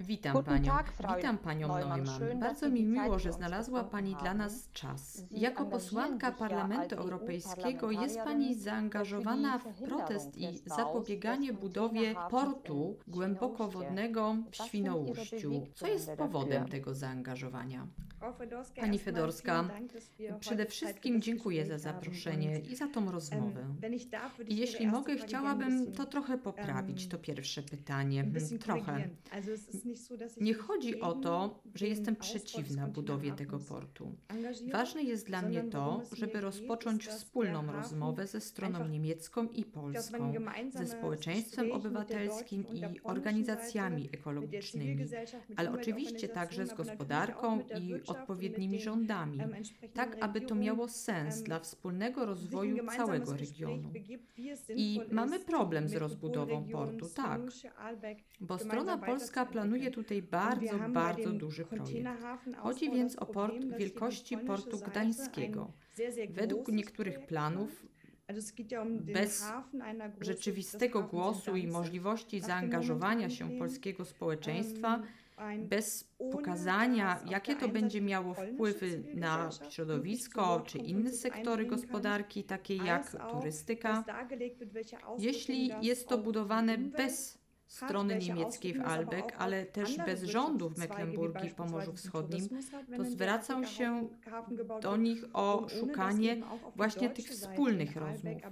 Witam Guten Panią. Tag, Frau Witam Panią Neumann. Neumann. Schön, dass Bardzo Sie mi die Zeit miło, für że uns znalazła Pani dla haben. nas czas. Sie Jako engagieren posłanka sich ja Parlamentu als Europejskiego jest EU-Parlamentarierin Pani für zaangażowana die w protest i Verhinderung des zapobieganie Baus des budowie Containerhafens portu in głębokowodnego w Was sind Ihre Świnoujściu. Co jest powodem tego zaangażowania? Pani Fedorska, Przede wszystkim dziękuję za zaproszenie i za tą rozmowę. I jeśli mogę, chciałabym to trochę poprawić, to pierwsze pytanie. Trochę. Nie chodzi o to, że jestem przeciwna budowie tego portu. Ważne jest dla mnie to, żeby rozpocząć wspólną rozmowę ze stroną niemiecką i polską, ze społeczeństwem obywatelskim i organizacjami ekologicznymi, ale oczywiście także z gospodarką i odpowiednimi rządami, tak aby to miało sens dla wspólnego rozwoju całego regionu. I mamy problem z rozbudową portu, tak, bo strona polska planuje tutaj bardzo, bardzo duży projekt. Chodzi więc o port wielkości portu gdańskiego. Według niektórych planów bez rzeczywistego głosu i możliwości zaangażowania się polskiego społeczeństwa, bez pokazania, jakie to będzie miało wpływy na środowisko czy inne sektory gospodarki, takie jak turystyka, jeśli jest to budowane bez strony niemieckiej w Albeck, ale też bez rządu w Mecklenburgii i Pomorzu Wschodnim, to zwracam się do nich o szukanie właśnie tych wspólnych rozmów.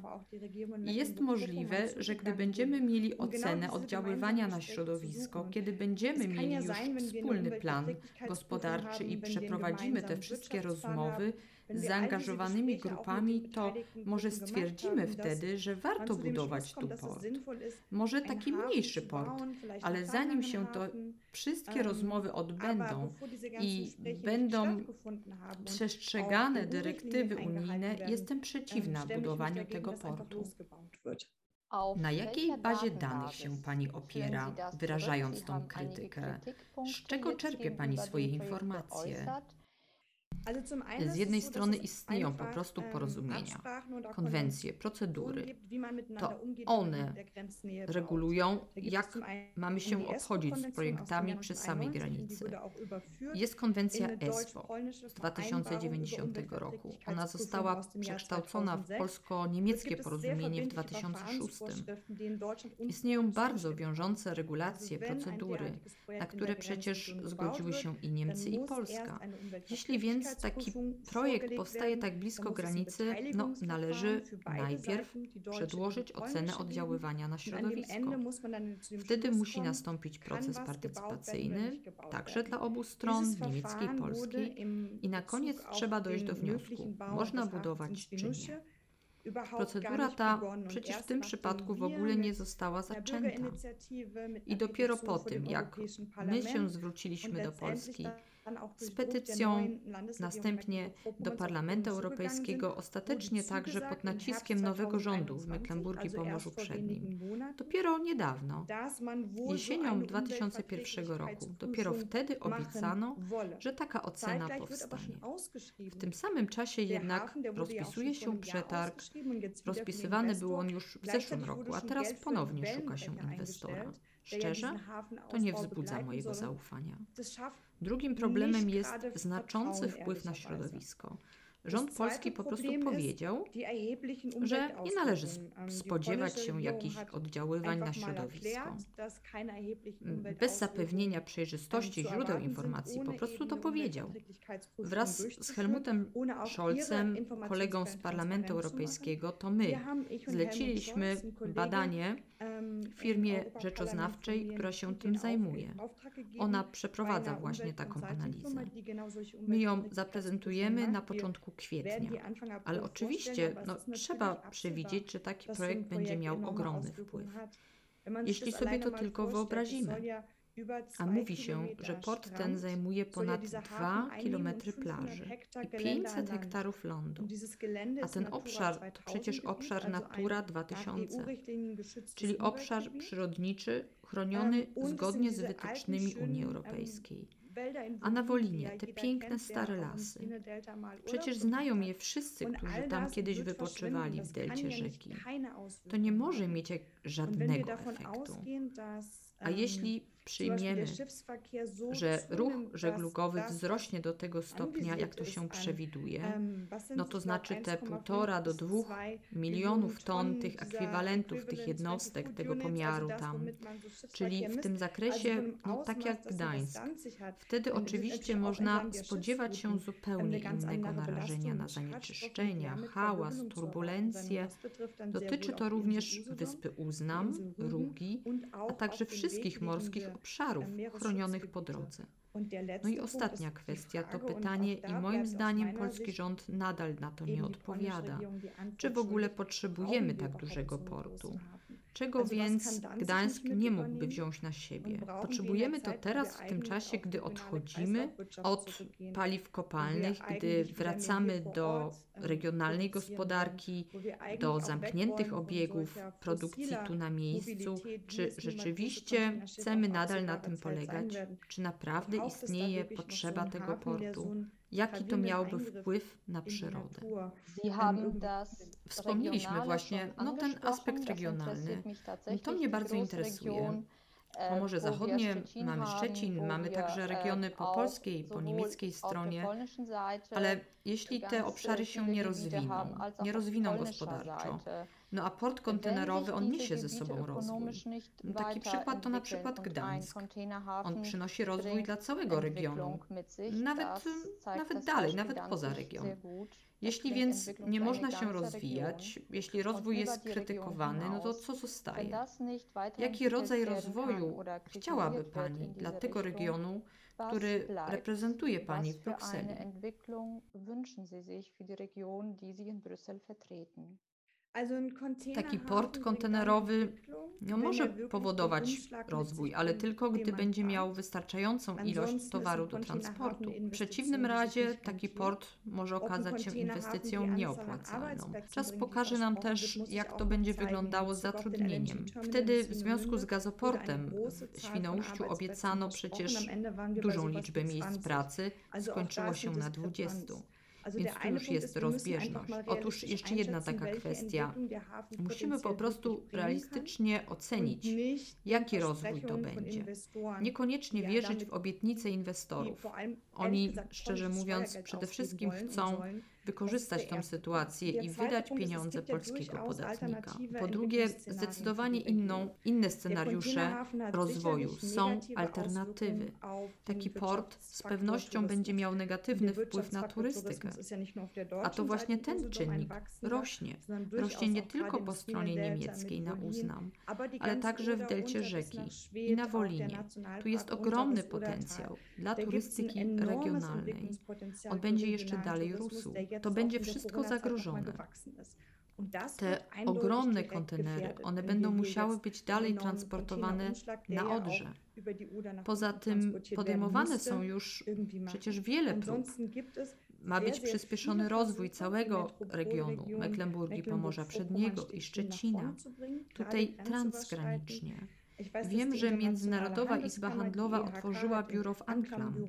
I jest możliwe, że gdy będziemy mieli ocenę oddziaływania na środowisko, kiedy będziemy mieli już wspólny plan gospodarczy i przeprowadzimy te wszystkie rozmowy zaangażowanymi grupami, to może stwierdzimy wtedy, że warto budować tu port. Może taki mniejszy port, ale zanim się to wszystkie rozmowy odbędą i będą przestrzegane dyrektywy unijne, jestem przeciwna budowaniu tego portu. Na jakiej bazie danych się Pani opiera, wyrażając tą krytykę? Z czego czerpie Pani swoje informacje? Z jednej strony istnieją po prostu porozumienia, konwencje, procedury. To one regulują, jak mamy się obchodzić z projektami przy samej granicy. Jest konwencja ESPO z 2090 roku. Ona została przekształcona w polsko-niemieckie porozumienie w 2006. Istnieją bardzo wiążące regulacje, procedury, na które przecież zgodziły się i Niemcy, i Polska. Jeśli więc taki projekt powstaje tak blisko granicy, no należy najpierw przedłożyć ocenę oddziaływania na środowisko. Wtedy musi nastąpić proces partycypacyjny, także dla obu stron, niemieckiej i polskiej, i na koniec trzeba dojść do wniosku, można budować czy nie. Procedura ta przecież w tym przypadku w ogóle nie została zaczęta. I dopiero po tym, jak my się zwróciliśmy do Polski z petycją, następnie do Parlamentu Europejskiego, ostatecznie także pod naciskiem nowego rządu w Mecklenburgii i Pomorzu Przednim. Dopiero niedawno, jesienią 2001 roku, dopiero wtedy obiecano, że taka ocena powstanie. W tym samym czasie jednak rozpisuje się przetarg, rozpisywany był on już w zeszłym roku, a teraz ponownie szuka się inwestora. Szczerze, to nie wzbudza mojego zaufania. Drugim problemem jest znaczący wpływ na środowisko. Rząd polski po prostu powiedział, że nie należy spodziewać się jakichś oddziaływań na środowisko. Bez zapewnienia przejrzystości źródeł informacji po prostu to powiedział. Wraz z Helmutem Scholzem, kolegą z Parlamentu Europejskiego, to my zleciliśmy badanie firmie rzeczoznawczej, która się tym zajmuje. Ona przeprowadza właśnie taką analizę. My ją zaprezentujemy na początku kwietnia. Ale oczywiście no, trzeba przewidzieć, że taki projekt będzie miał ogromny wpływ. Jeśli sobie to tylko wyobrazimy, a mówi się, że port ten zajmuje ponad 2 km plaży i 500 hektarów lądu. A ten obszar to przecież obszar Natura 2000, czyli obszar przyrodniczy chroniony zgodnie z wytycznymi Unii Europejskiej. A na Wolinie te piękne stare lasy. Przecież znają je wszyscy, którzy tam kiedyś wypoczywali w delcie rzeki. To nie może mieć żadnego efektu. A jeśli przyjmiemy, że ruch żeglugowy wzrośnie do tego stopnia, jak to się przewiduje, no to znaczy te półtora do dwóch milionów ton tych ekwiwalentów, tych jednostek, tego pomiaru tam, czyli w tym zakresie, no tak jak Gdańsk. Wtedy oczywiście można spodziewać się zupełnie innego narażenia na zanieczyszczenia, hałas, turbulencje. Dotyczy to również wyspy Uznam, Rugi, a także wszystkich morskich obszarów chronionych po drodze. No i ostatnia kwestia to pytanie, i moim zdaniem polski rząd nadal na to nie odpowiada. Czy w ogóle potrzebujemy tak dużego portu? Czego więc Gdańsk nie mógłby wziąć na siebie? Potrzebujemy to teraz, w tym czasie, gdy odchodzimy od paliw kopalnych, gdy wracamy do regionalnej gospodarki, do zamkniętych obiegów, produkcji tu na miejscu. Czy rzeczywiście chcemy nadal na tym polegać? Czy naprawdę istnieje potrzeba tego portu? Jaki to miałoby wpływ na przyrodę? Wspomnieliśmy właśnie no, ten aspekt regionalny. To mnie bardzo interesuje. Pomorze Zachodnie, mamy Szczecin, mamy także regiony po polskiej, po niemieckiej stronie, ale jeśli te obszary się nie rozwiną, nie rozwiną gospodarczo, no a port kontenerowy, on niesie ze sobą rozwój. No, taki przykład to na przykład Gdańsk. On przynosi rozwój dla całego regionu, nawet, nawet dalej, nawet poza region. Jeśli więc nie można się rozwijać, jeśli rozwój jest krytykowany, no to co zostaje? Jaki rodzaj rozwoju chciałaby Pani dla tego regionu, który reprezentuje Pani w Brukseli? Taki port kontenerowy no, może powodować rozwój, ale tylko gdy będzie miał wystarczającą ilość towaru do transportu. W przeciwnym razie taki port może okazać się inwestycją nieopłacalną. Czas pokaże nam też, jak to będzie wyglądało z zatrudnieniem. Wtedy w związku z gazoportem w Świnoujściu obiecano przecież dużą liczbę miejsc pracy, skończyło się na 20. Więc tu już jest rozbieżność. Otóż jeszcze jedna taka kwestia. Musimy po prostu realistycznie ocenić, jaki rozwój to będzie. Niekoniecznie wierzyć w obietnice inwestorów. Oni, szczerze mówiąc, przede wszystkim chcą wykorzystać tę sytuację i wydać pieniądze polskiego podatnika. Po drugie, zdecydowanie inną, inne scenariusze rozwoju są alternatywy. Taki port z pewnością będzie miał negatywny wpływ na turystykę. A to właśnie ten czynnik rośnie. Rośnie nie tylko po stronie niemieckiej na Uznam, ale także w delcie rzeki i na Wolinie. Tu jest ogromny potencjał dla turystyki regionalnej. On będzie jeszcze dalej rósł to będzie wszystko zagrożone. Te ogromne kontenery, one będą musiały być dalej transportowane na Odrze. Poza tym podejmowane są już przecież wiele prób. Ma być przyspieszony rozwój całego regionu Mecklenburgii, Pomorza Przedniego i Szczecina, tutaj transgranicznie. Wiem, że Międzynarodowa Izba Handlowa otworzyła biuro w Anklam.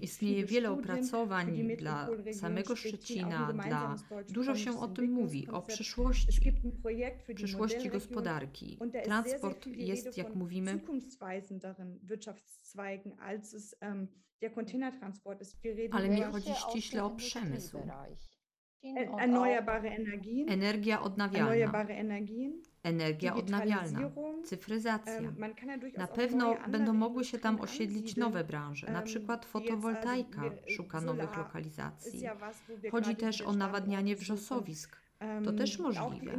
Istnieje wiele opracowań dla samego Szczecina, dla... Dużo się o tym mówi, o przyszłości, przyszłości gospodarki. Transport jest, jak mówimy, ale mi chodzi ściśle o przemysł. Energia odnawialna. Energia odnawialna, cyfryzacja. Na pewno będą mogły się tam osiedlić nowe branże, na przykład fotowoltaika szuka nowych lokalizacji. Chodzi też o nawadnianie wrzosowisk. To też możliwe.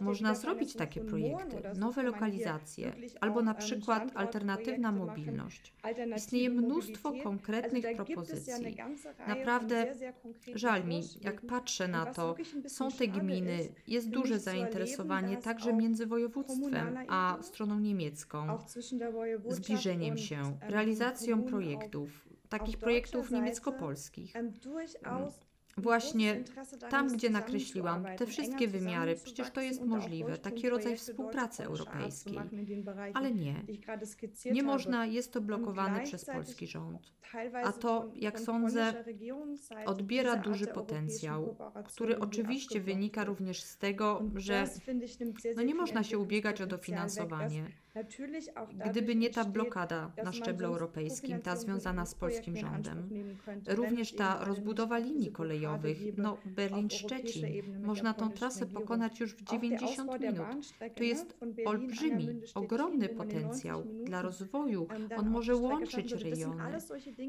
Można zrobić takie projekty, nowe lokalizacje, albo na przykład alternatywna mobilność. Istnieje mnóstwo konkretnych propozycji. Naprawdę żal mi, jak patrzę na to, są te gminy, jest duże zainteresowanie także między województwem a stroną niemiecką, zbliżeniem się, realizacją projektów, takich projektów niemiecko-polskich. Właśnie tam, gdzie nakreśliłam te wszystkie wymiary, przecież to jest możliwe, taki rodzaj współpracy europejskiej. Ale nie. Nie można, jest to blokowane przez polski rząd. A to, jak sądzę, odbiera duży potencjał, który oczywiście wynika również z tego, że no nie można się ubiegać o dofinansowanie. Gdyby nie ta blokada na szczeblu europejskim, ta związana z polskim rządem, również ta rozbudowa linii kolejowych, no Berlin-Szczecin, można tą trasę pokonać już w 90 minut. To jest olbrzymi, ogromny potencjał dla rozwoju. On może łączyć rejony.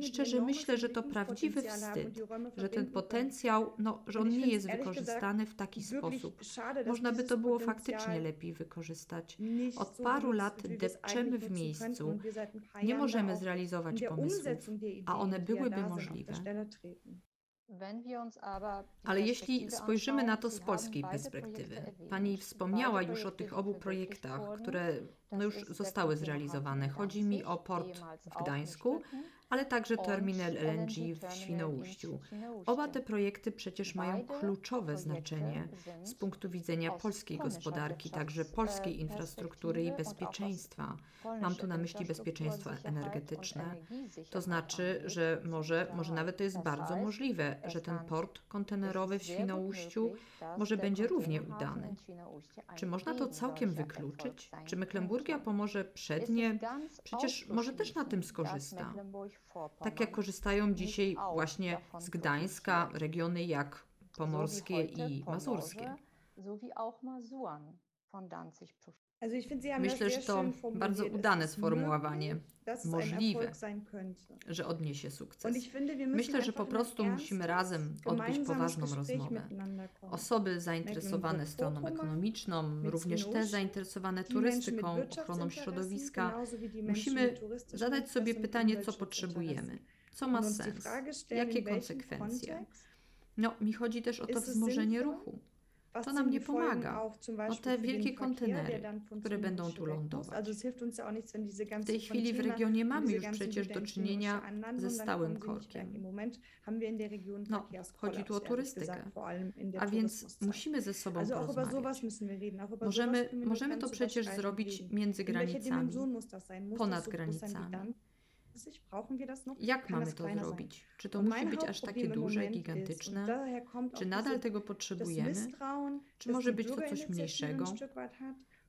Szczerze myślę, że to prawdziwy wstyd, że ten potencjał, no, że on nie jest wykorzystany w taki sposób. Można by to było faktycznie lepiej wykorzystać. Od paru lat depczemy w miejscu. Nie możemy zrealizować pomysłów, a one byłyby możliwe. Ale jeśli spojrzymy na to z polskiej perspektywy, Pani wspomniała już o tych obu projektach, które no już zostały zrealizowane. Chodzi mi o port w Gdańsku, ale także terminal LNG w Świnoujściu. Oba te projekty przecież mają kluczowe znaczenie z punktu widzenia polskiej gospodarki, także polskiej infrastruktury i bezpieczeństwa. Mam tu na myśli bezpieczeństwo energetyczne. To znaczy, że może, może nawet to jest bardzo możliwe, że ten port kontenerowy w Świnoujściu może będzie równie udany. Czy można to całkiem wykluczyć? Czy Mecklenburgia pomoże przednie? Przecież może też na tym skorzysta. Tak jak korzystają dzisiaj właśnie z Gdańska regiony jak pomorskie i mazurskie. Myślę, że to bardzo udane sformułowanie. Możliwe, że odniesie sukces. Myślę, że po prostu musimy razem odbyć poważną rozmowę. Osoby zainteresowane stroną ekonomiczną, również te zainteresowane turystyką, ochroną środowiska, musimy zadać sobie pytanie, co potrzebujemy, co ma sens, jakie konsekwencje. No, mi chodzi też o to wzmożenie ruchu. To nam nie pomaga. No te wielkie kontenery, które będą tu lądować. W tej chwili w regionie mamy już przecież do czynienia ze stałym korkiem. No, chodzi tu o turystykę. A więc musimy ze sobą porozmawiać. Możemy, możemy to przecież zrobić między granicami, ponad granicami. Jak mamy to zrobić? Czy to musi być aż takie duże, gigantyczne? Czy nadal tego potrzebujemy? Czy może być to coś mniejszego?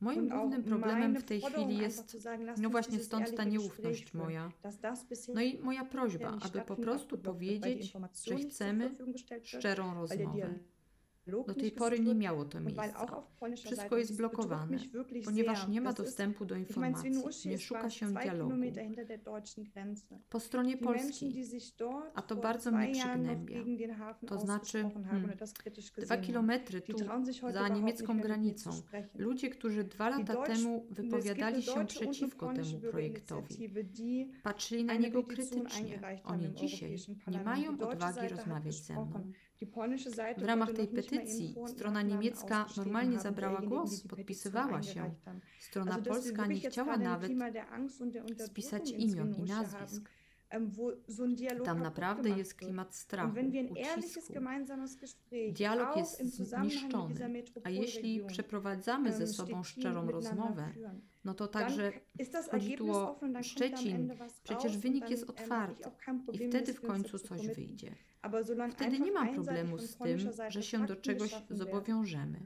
Moim głównym problemem w tej chwili jest, no właśnie stąd ta nieufność moja. No i moja prośba, aby po prostu powiedzieć, że chcemy szczerą rozmowę. Do tej pory nie miało to miejsca. Wszystko jest blokowane, ponieważ nie ma dostępu do informacji, nie szuka się dialogu. Po stronie polskiej, a to bardzo mnie przygnębia. To znaczy, hmm, dwa kilometry tu, za niemiecką granicą, ludzie, którzy dwa lata temu wypowiadali się przeciwko temu projektowi, patrzyli na niego krytycznie. Oni dzisiaj nie mają odwagi rozmawiać ze mną. W ramach tej petycji strona niemiecka normalnie zabrała głos, podpisywała się. Strona polska nie chciała nawet spisać imion i nazwisk. Tam naprawdę jest klimat strachu, ucisku. Dialog jest zniszczony, a jeśli przeprowadzamy ze sobą szczerą rozmowę, no to także chodzi tu o Szczecin. Przecież wynik jest otwarty i wtedy w końcu coś wyjdzie. Wtedy nie mam problemu z tym, że się do czegoś zobowiążemy.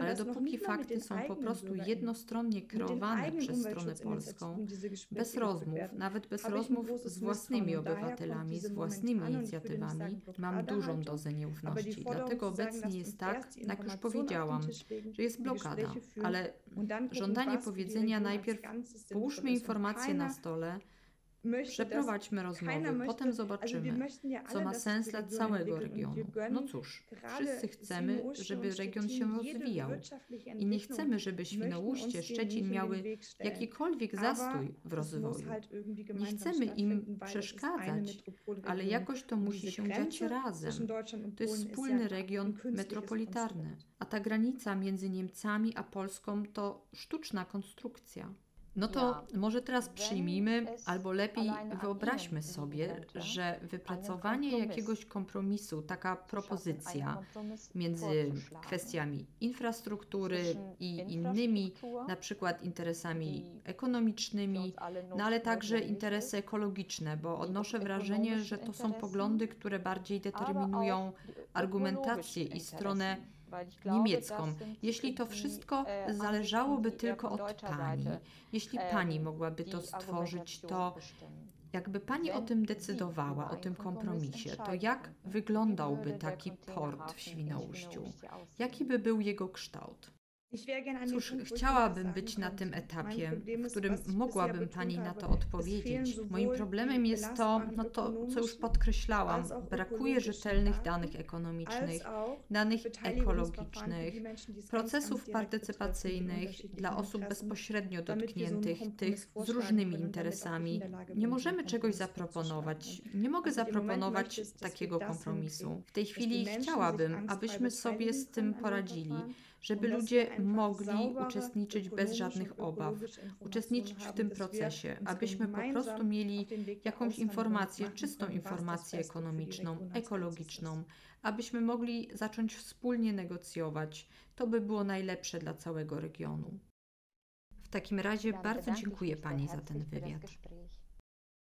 Ale dopóki fakty są po prostu jednostronnie kreowane przez stronę polską, bez rozmów, nawet bez rozmów z własnymi obywatelami, z własnymi inicjatywami, mam dużą dozę nieufności. Dlatego obecnie jest tak, jak już powiedziałam, że jest blokada, ale żądanie powiedzenia najpierw połóżmy informacje na stole, Przeprowadźmy rozmowy, potem zobaczymy, co ma sens dla całego regionu. No cóż, wszyscy chcemy, żeby region się rozwijał i nie chcemy, żeby Świnoujście, Szczecin miały jakikolwiek zastój w rozwoju. Nie chcemy im przeszkadzać, ale jakoś to musi się dziać razem. To jest wspólny region metropolitarny, a ta granica między Niemcami a Polską to sztuczna konstrukcja. No to może teraz przyjmijmy, albo lepiej wyobraźmy sobie, że wypracowanie jakiegoś kompromisu, taka propozycja między kwestiami infrastruktury i innymi, na przykład interesami ekonomicznymi, no ale także interesy ekologiczne, bo odnoszę wrażenie, że to są poglądy, które bardziej determinują argumentację i stronę niemiecką. Jeśli to wszystko zależałoby tylko od Pani, jeśli Pani mogłaby to stworzyć, to jakby Pani o tym decydowała, o tym kompromisie, to jak wyglądałby taki port w Świnoujściu? Jaki by był jego kształt? Cóż, chciałabym być na tym etapie, w którym mogłabym Pani na to odpowiedzieć. Moim problemem jest to, no to, co już podkreślałam, brakuje rzetelnych danych ekonomicznych, danych ekologicznych, procesów partycypacyjnych dla osób bezpośrednio dotkniętych, tych z różnymi interesami. Nie możemy czegoś zaproponować. Nie mogę zaproponować takiego kompromisu. W tej chwili chciałabym, abyśmy sobie z tym poradzili żeby ludzie mogli uczestniczyć bez żadnych obaw, uczestniczyć w tym procesie, abyśmy po prostu mieli jakąś informację, czystą informację ekonomiczną, ekologiczną, abyśmy mogli zacząć wspólnie negocjować. To by było najlepsze dla całego regionu. W takim razie bardzo dziękuję Pani za ten wywiad.